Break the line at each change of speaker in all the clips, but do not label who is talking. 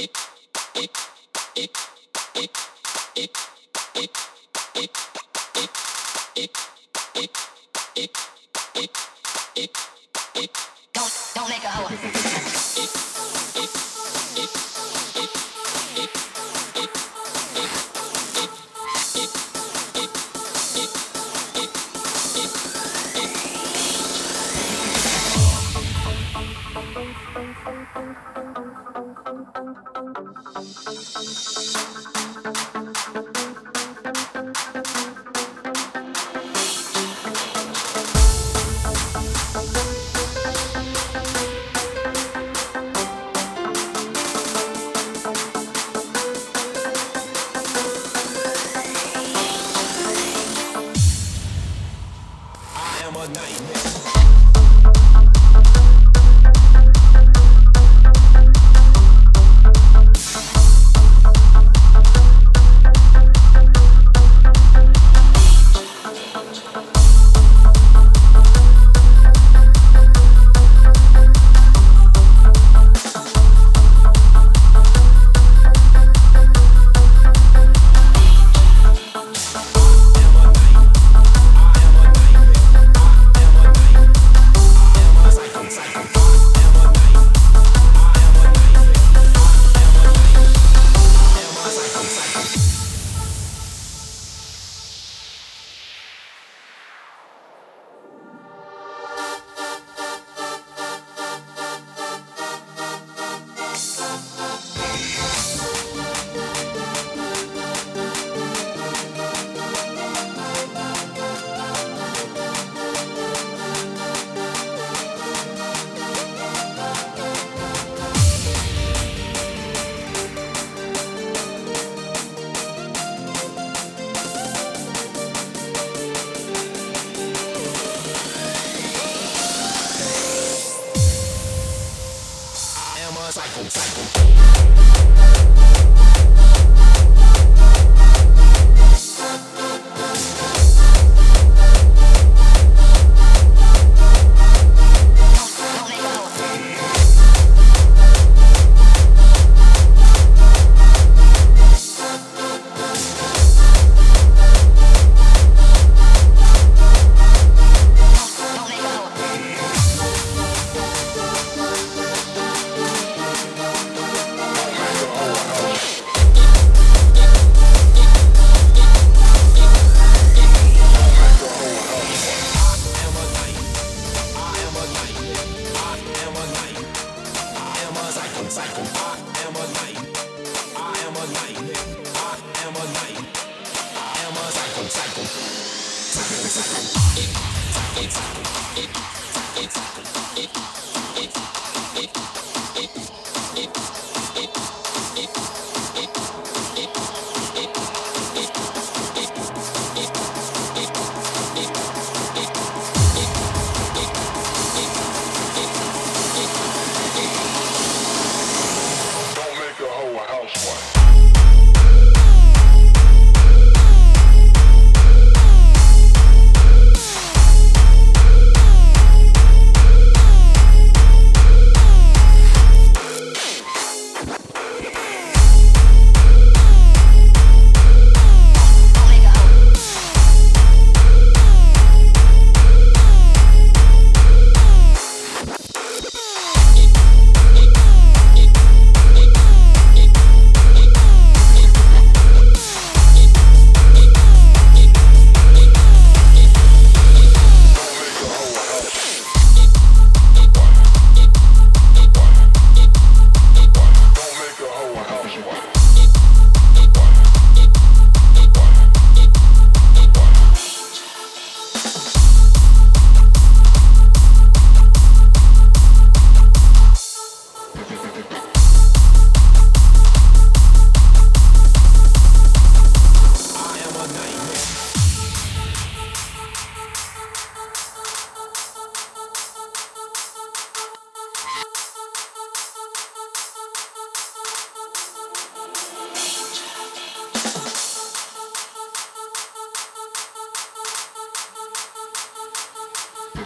Don't don't make a hole.
cycle. Cycle, cycle. Cycle, cycle.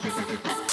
Gracias.